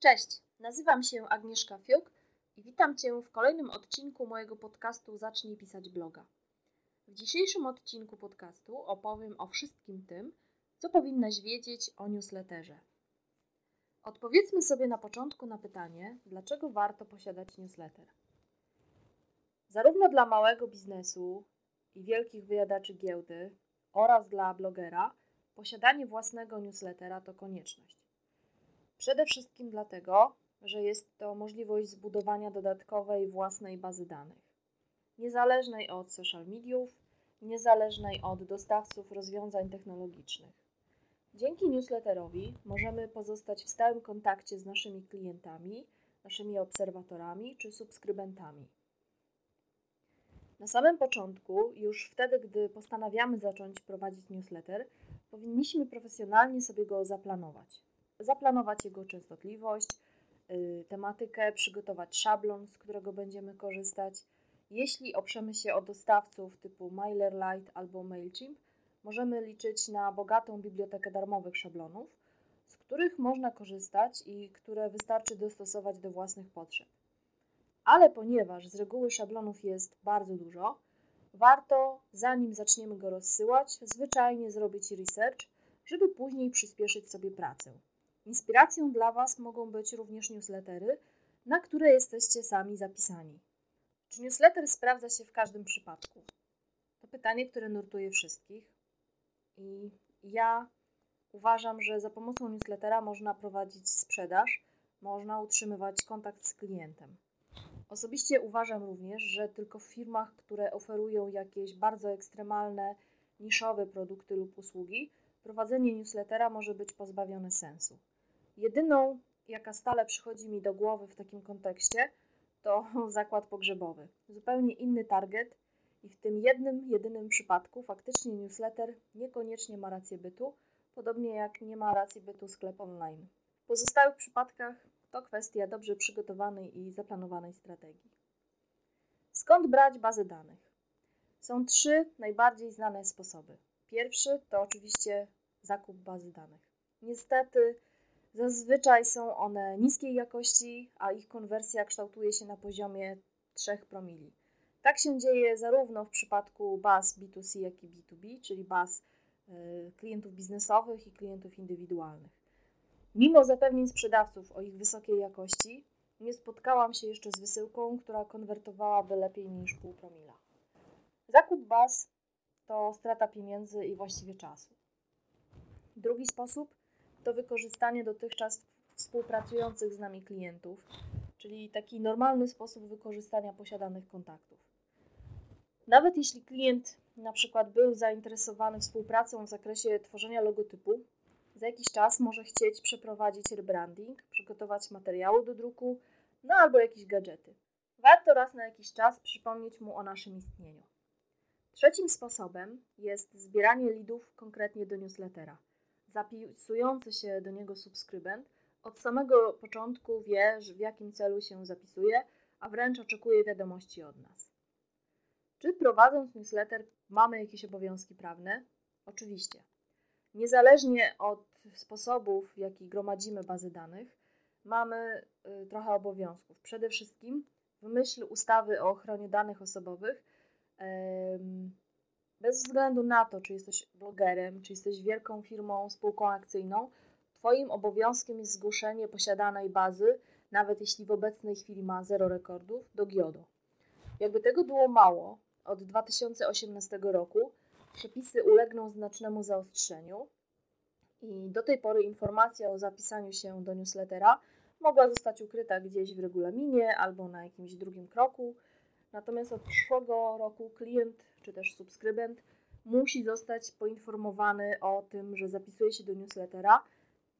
Cześć, nazywam się Agnieszka Fiuk i witam Cię w kolejnym odcinku mojego podcastu Zacznij pisać bloga. W dzisiejszym odcinku podcastu opowiem o wszystkim tym, co powinnaś wiedzieć o newsletterze. Odpowiedzmy sobie na początku na pytanie, dlaczego warto posiadać newsletter. Zarówno dla małego biznesu i wielkich wyjadaczy giełdy oraz dla blogera, posiadanie własnego newslettera to konieczność. Przede wszystkim dlatego, że jest to możliwość zbudowania dodatkowej własnej bazy danych, niezależnej od social mediów, niezależnej od dostawców rozwiązań technologicznych. Dzięki newsletterowi możemy pozostać w stałym kontakcie z naszymi klientami, naszymi obserwatorami czy subskrybentami. Na samym początku, już wtedy, gdy postanawiamy zacząć prowadzić newsletter, powinniśmy profesjonalnie sobie go zaplanować zaplanować jego częstotliwość, y, tematykę, przygotować szablon, z którego będziemy korzystać. Jeśli oprzemy się o dostawców typu MailerLite albo MailChimp, możemy liczyć na bogatą bibliotekę darmowych szablonów, z których można korzystać i które wystarczy dostosować do własnych potrzeb. Ale ponieważ z reguły szablonów jest bardzo dużo, warto, zanim zaczniemy go rozsyłać, zwyczajnie zrobić research, żeby później przyspieszyć sobie pracę. Inspiracją dla Was mogą być również newslettery, na które jesteście sami zapisani. Czy newsletter sprawdza się w każdym przypadku? To pytanie, które nurtuje wszystkich. I ja uważam, że za pomocą newslettera można prowadzić sprzedaż, można utrzymywać kontakt z klientem. Osobiście uważam również, że tylko w firmach, które oferują jakieś bardzo ekstremalne, niszowe produkty lub usługi, prowadzenie newslettera może być pozbawione sensu. Jedyną, jaka stale przychodzi mi do głowy w takim kontekście, to zakład pogrzebowy. Zupełnie inny target i w tym jednym, jedynym przypadku faktycznie newsletter niekoniecznie ma rację bytu, podobnie jak nie ma racji bytu sklep online. W pozostałych przypadkach to kwestia dobrze przygotowanej i zaplanowanej strategii. Skąd brać bazy danych? Są trzy najbardziej znane sposoby. Pierwszy to oczywiście zakup bazy danych. Niestety Zazwyczaj są one niskiej jakości, a ich konwersja kształtuje się na poziomie 3 promili. Tak się dzieje zarówno w przypadku baz B2C, jak i B2B, czyli baz e, klientów biznesowych i klientów indywidualnych. Mimo zapewnień sprzedawców o ich wysokiej jakości, nie spotkałam się jeszcze z wysyłką, która konwertowałaby lepiej niż pół promila. Zakup baz to strata pieniędzy i właściwie czasu. Drugi sposób to wykorzystanie dotychczas współpracujących z nami klientów, czyli taki normalny sposób wykorzystania posiadanych kontaktów. Nawet jeśli klient na przykład był zainteresowany współpracą w zakresie tworzenia logotypu, za jakiś czas może chcieć przeprowadzić rebranding, przygotować materiały do druku, no albo jakieś gadżety. Warto raz na jakiś czas przypomnieć mu o naszym istnieniu. Trzecim sposobem jest zbieranie lidów konkretnie do newslettera zapisujący się do niego subskrybent od samego początku wie, w jakim celu się zapisuje, a wręcz oczekuje wiadomości od nas. Czy prowadząc newsletter mamy jakieś obowiązki prawne? Oczywiście. Niezależnie od sposobów, w jaki gromadzimy bazy danych, mamy y, trochę obowiązków. Przede wszystkim w myśl ustawy o ochronie danych osobowych bez względu na to, czy jesteś blogerem, czy jesteś wielką firmą, spółką akcyjną, Twoim obowiązkiem jest zgłoszenie posiadanej bazy, nawet jeśli w obecnej chwili ma zero rekordów, do GIODO. Jakby tego było mało, od 2018 roku przepisy ulegną znacznemu zaostrzeniu i do tej pory informacja o zapisaniu się do newslettera mogła zostać ukryta gdzieś w regulaminie albo na jakimś drugim kroku. Natomiast od przyszłego roku klient czy też subskrybent musi zostać poinformowany o tym, że zapisuje się do newslettera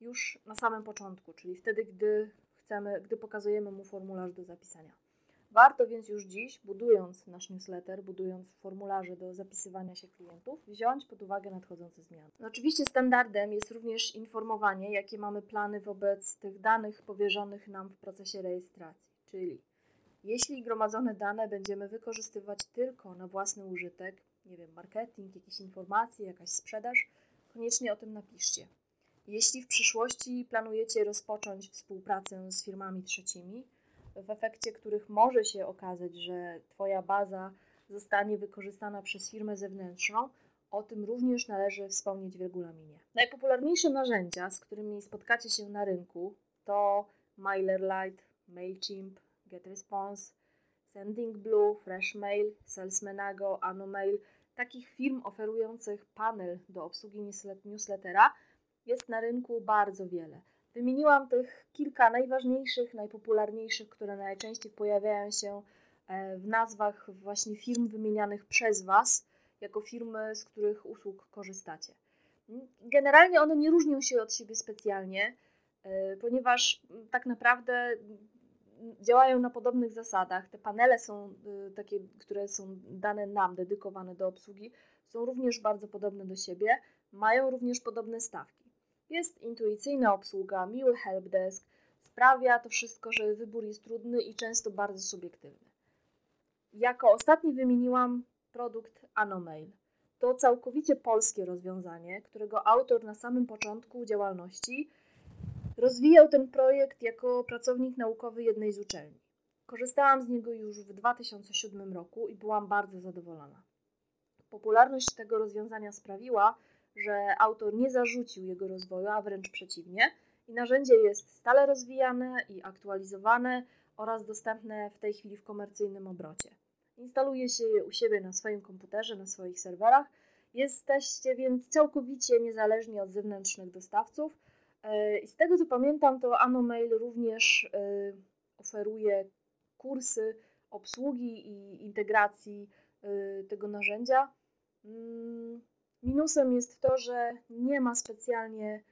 już na samym początku, czyli wtedy, gdy chcemy, gdy pokazujemy mu formularz do zapisania. Warto więc już dziś, budując nasz newsletter, budując formularze do zapisywania się klientów, wziąć pod uwagę nadchodzące zmiany. No oczywiście standardem jest również informowanie, jakie mamy plany wobec tych danych powierzonych nam w procesie rejestracji, czyli jeśli gromadzone dane będziemy wykorzystywać tylko na własny użytek, nie wiem, marketing, jakieś informacje, jakaś sprzedaż, koniecznie o tym napiszcie. Jeśli w przyszłości planujecie rozpocząć współpracę z firmami trzecimi, w efekcie których może się okazać, że Twoja baza zostanie wykorzystana przez firmę zewnętrzną, o tym również należy wspomnieć w regulaminie. Najpopularniejsze narzędzia, z którymi spotkacie się na rynku, to MailerLite, MailChimp, GetResponse, SendingBlue, FreshMail, Salesmanago, Anomail. Takich firm oferujących panel do obsługi newslettera jest na rynku bardzo wiele. Wymieniłam tych kilka najważniejszych, najpopularniejszych, które najczęściej pojawiają się e, w nazwach właśnie firm wymienianych przez Was, jako firmy, z których usług korzystacie. Generalnie one nie różnią się od siebie specjalnie, e, ponieważ tak naprawdę działają na podobnych zasadach. Te panele są y, takie, które są dane nam, dedykowane do obsługi, są również bardzo podobne do siebie, mają również podobne stawki. Jest intuicyjna obsługa, miły helpdesk, sprawia to wszystko, że wybór jest trudny i często bardzo subiektywny. Jako ostatni wymieniłam produkt Anomail. To całkowicie polskie rozwiązanie, którego autor na samym początku działalności Rozwijał ten projekt jako pracownik naukowy jednej z uczelni. Korzystałam z niego już w 2007 roku i byłam bardzo zadowolona. Popularność tego rozwiązania sprawiła, że autor nie zarzucił jego rozwoju, a wręcz przeciwnie, i narzędzie jest stale rozwijane i aktualizowane oraz dostępne w tej chwili w komercyjnym obrocie. Instaluje się je u siebie na swoim komputerze, na swoich serwerach. Jesteście więc całkowicie niezależni od zewnętrznych dostawców I z tego co pamiętam, to Anomail również e, oferuje kursy obsługi i integracji e, tego narzędzia. Mm, minusem jest to, że nie ma specjalnie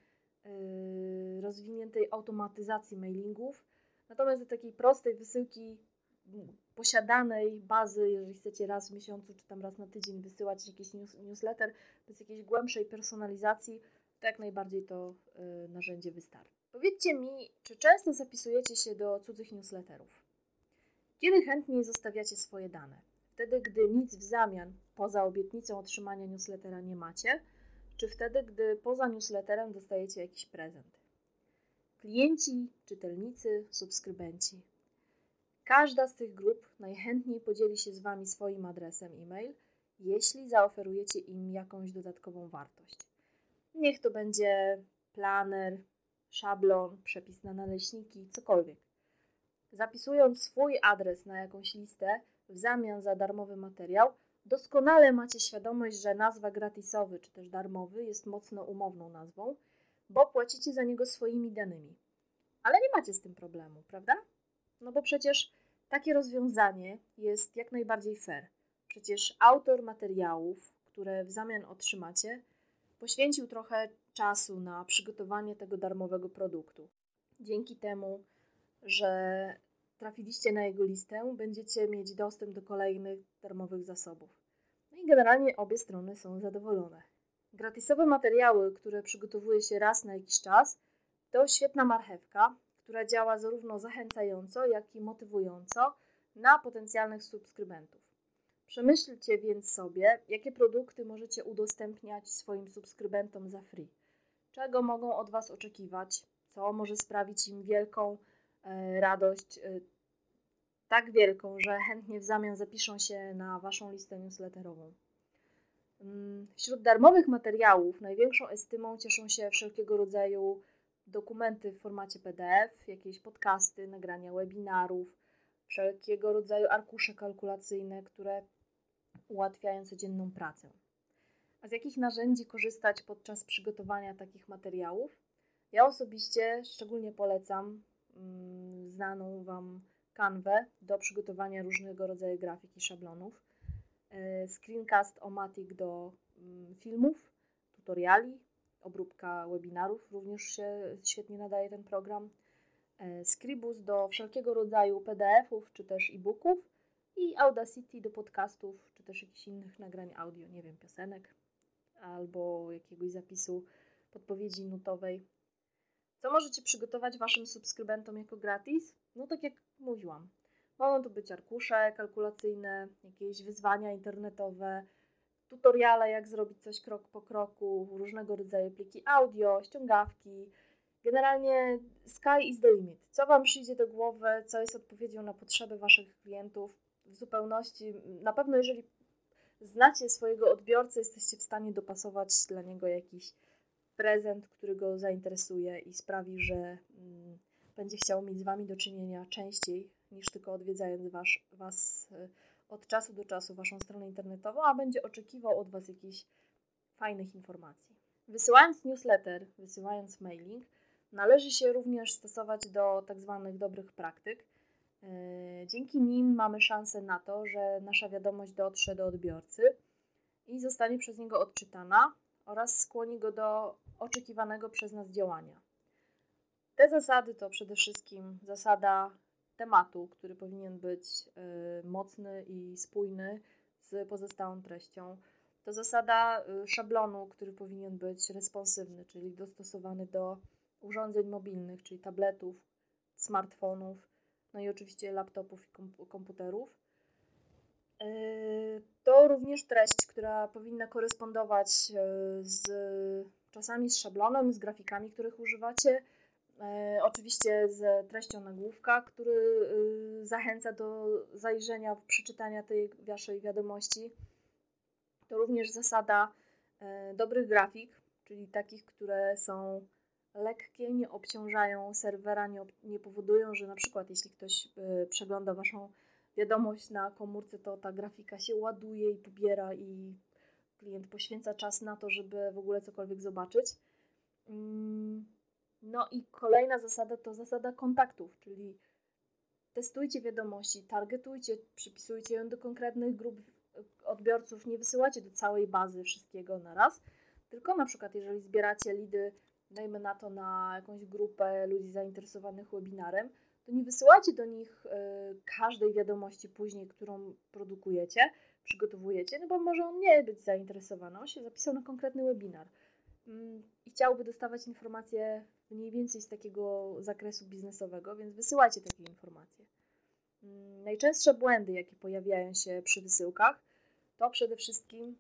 rozwiniętej automatyzacji mailingów. Natomiast do takiej prostej wysyłki posiadanej bazy, jeżeli chcecie raz w miesiącu czy tam raz na tydzień wysyłać jakiś newsletter, bez jakiejś głębszej personalizacji, to jak najbardziej to y, narzędzie wystarczy. Powiedzcie mi, czy często zapisujecie się do cudzych newsletterów? Kiedy chętniej zostawiacie swoje dane? Wtedy, gdy nic w zamian poza obietnicą otrzymania newslettera nie macie, czy wtedy, gdy poza newsletterem dostajecie jakiś prezent? Klienci, czytelnicy, subskrybenci. Każda z tych grup najchętniej podzieli się z Wami swoim adresem e-mail, jeśli zaoferujecie im jakąś dodatkową wartość. Niech to będzie planer, szablon, przepis na naleśniki, cokolwiek. Zapisując swój adres na jakąś listę w zamian za darmowy materiał, doskonale macie świadomość, że nazwa gratisowy czy też darmowy jest mocno umowną nazwą, bo płacicie za niego swoimi danymi. Ale nie macie z tym problemu, prawda? No bo przecież takie rozwiązanie jest jak najbardziej fair. Przecież autor materiałów, które w zamian otrzymacie, poświęcił trochę czasu na przygotowanie tego darmowego produktu. Dzięki temu, że trafiliście na jego listę, będziecie mieć dostęp do kolejnych darmowych zasobów. No i generalnie obie strony są zadowolone. Gratisowe materiały, które przygotowuje się raz na jakiś czas, to świetna marchewka, która działa zarówno zachęcająco, jak i motywująco na potencjalnych subskrybentów. Przemyślcie więc sobie, jakie produkty możecie udostępniać swoim subskrybentom za free. Czego mogą od Was oczekiwać, co może sprawić im wielką e, radość, e, tak wielką, że chętnie w zamian zapiszą się na Waszą listę newsletterową. Mm, wśród darmowych materiałów największą estymą cieszą się wszelkiego rodzaju dokumenty w formacie PDF, jakieś podcasty, nagrania webinarów, wszelkiego rodzaju arkusze kalkulacyjne, które ułatwiają codzienną pracę. A z jakich narzędzi korzystać podczas przygotowania takich materiałów? Ja osobiście szczególnie polecam mm, znaną Wam Canwę do przygotowania różnego rodzaju grafik i szablonów, e, Screencast Omatic do mm, filmów, tutoriali, obróbka webinarów również się świetnie nadaje ten program, e, Scribus do wszelkiego rodzaju PDF-ów czy też e-booków i Audacity do podcastów też jakichś innych nagrań audio, nie wiem, piosenek albo jakiegoś zapisu podpowiedzi nutowej. Co możecie przygotować Waszym subskrybentom jako gratis? No tak jak mówiłam. Mogą to być arkusze kalkulacyjne, jakieś wyzwania internetowe, tutoriale, jak zrobić coś krok po kroku, różnego rodzaju pliki audio, ściągawki. Generalnie sky is the limit. Co Wam przyjdzie do głowy, co jest odpowiedzią na potrzeby Waszych klientów w zupełności. Na pewno, jeżeli znacie swojego odbiorcę, jesteście w stanie dopasować dla niego jakiś prezent, który go zainteresuje i sprawi, że mm, będzie chciał mieć z Wami do czynienia częściej niż tylko odwiedzając was, was y, od czasu do czasu Waszą stronę internetową, a będzie oczekiwał od Was jakichś fajnych informacji. Wysyłając newsletter, wysyłając mailing, należy się również stosować do tak zwanych dobrych praktyk. Y, dzięki nim mamy szansę na to, że nasza wiadomość dotrze do odbiorcy i zostanie przez niego odczytana oraz skłoni go do oczekiwanego przez nas działania. Te zasady to przede wszystkim zasada tematu, który powinien być y, mocny i spójny z pozostałą treścią. To zasada y, szablonu, który powinien być responsywny, czyli dostosowany do urządzeń mobilnych, czyli tabletów, smartfonów, no i oczywiście laptopów i komputerów. Y, to również treść, która powinna korespondować z czasami z szablonem, z grafikami, których używacie, E, oczywiście z treścią nagłówka, który zachęca do zajrzenia, przeczytania tej waszej wiadomości. To również zasada dobrych grafik, czyli takich, które są lekkie, nie obciążają serwera, nie, nie powodują, że na przykład jeśli ktoś y, przegląda waszą wiadomość na komórce, to ta grafika się ładuje i pobiera i klient poświęca czas na to, żeby w ogóle cokolwiek zobaczyć. Mm no i kolejna zasada to zasada kontaktów, czyli testujcie wiadomości, targetujcie, przypisujcie ją do konkretnych grup odbiorców, nie wysyłacie do całej bazy wszystkiego na raz, tylko na przykład jeżeli zbieracie lidy, dajmy na to na jakąś grupę ludzi zainteresowanych webinarem, to nie wysyłacie do nich y, każdej wiadomości później, którą produkujecie, przygotowujecie, no bo może on nie być zainteresowany, on się zapisał na konkretny webinar mm, i chciałby dostawać informacje mniej więcej z takiego zakresu biznesowego, więc wysyłajcie takie informacje. Mm, najczęstsze błędy, jakie pojawiają się przy wysyłkach, to przede wszystkim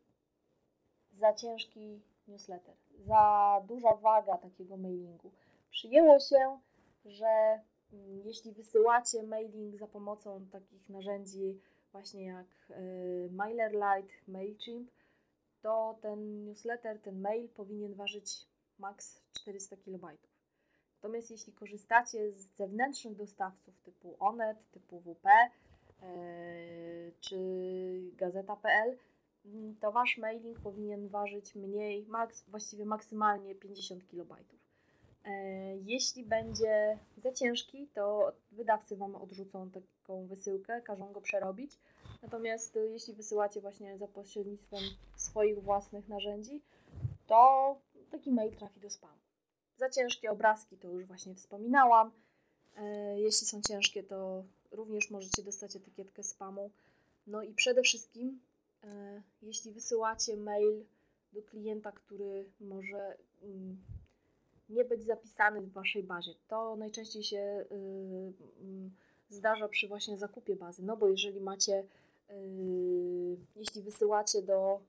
za ciężki newsletter, za duża waga takiego mailingu. Przyjęło się, że mm, jeśli wysyłacie mailing za pomocą takich narzędzi właśnie jak y, MailerLite, MailChimp, to ten newsletter, ten mail powinien ważyć maks 400 KB. Natomiast jeśli korzystacie z zewnętrznych dostawców typu Onet, typu WP yy, czy Gazeta.pl, to wasz mailing powinien ważyć mniej, maks, właściwie maksymalnie 50 kB. E, jeśli będzie za ciężki, to wydawcy Wam odrzucą taką wysyłkę, każą go przerobić. Natomiast e, jeśli wysyłacie właśnie za pośrednictwem swoich własnych narzędzi, to taki mail trafi do spamu. Za ciężkie obrazki to już właśnie wspominałam. E, jeśli są ciężkie, to również możecie dostać etykietkę spamu. No i przede wszystkim, jeśli wysyłacie mail do klienta, który może mm, nie być zapisany w Waszej bazie, to najczęściej się y, mm, zdarza przy właśnie zakupie bazy. No bo jeżeli macie, y, jeśli wysyłacie do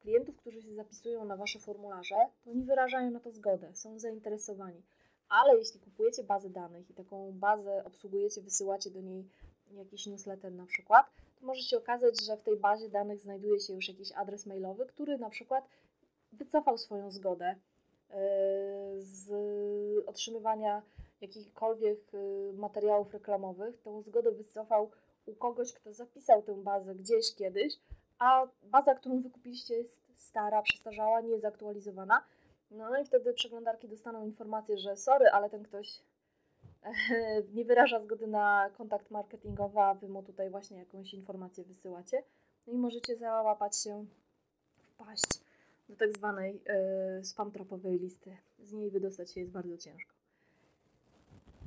klientów, którzy się zapisują na Wasze formularze, to oni wyrażają na to zgodę, są zainteresowani. Ale jeśli kupujecie bazę danych i taką bazę obsługujecie, wysyłacie do niej jakiś newsletter na przykład, może się okazać, że w tej bazie danych znajduje się już jakiś adres mailowy, który na przykład wycofał swoją zgodę e, z otrzymywania jakichkolwiek e, materiałów reklamowych. Tą zgodę wycofał u kogoś, kto zapisał tę bazę gdzieś kiedyś, a baza, którą wykupiliście jest stara, przestarzała, niezaktualizowana. No i wtedy przeglądarki dostaną informację, że sorry, ale ten ktoś nie wyraża zgody na kontakt marketingowy, a wy mu tutaj właśnie jakąś informację wysyłacie. No i możecie załapać się, wpaść do tak zwanej yy, spam trapowej listy. Z niej wydostać się jest bardzo ciężko.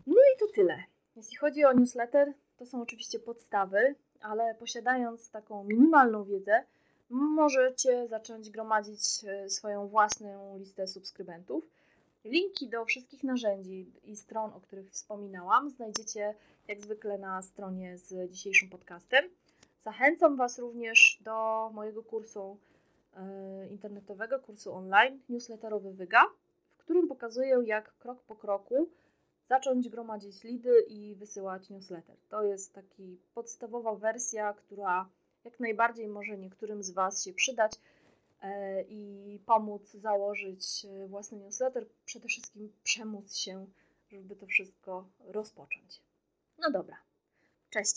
No i to tyle. Jeśli chodzi o newsletter, to są oczywiście podstawy ale posiadając taką minimalną wiedzę, możecie zacząć gromadzić e, swoją własną listę subskrybentów. Linki do wszystkich narzędzi i stron, o których wspominałam, znajdziecie jak zwykle na stronie z dzisiejszym podcastem. Zachęcam Was również do mojego kursu e, internetowego kursu online newsletterowy Wyga, w którym pokazuję, jak krok po kroku zacząć gromadzić lidy i wysyłać newsletter. To jest taki podstawowa wersja, która jak najbardziej może niektórym z Was się przydać i pomóc założyć e, własny newsletter, przede wszystkim przemóc się, żeby to wszystko rozpocząć. No dobra, cześć.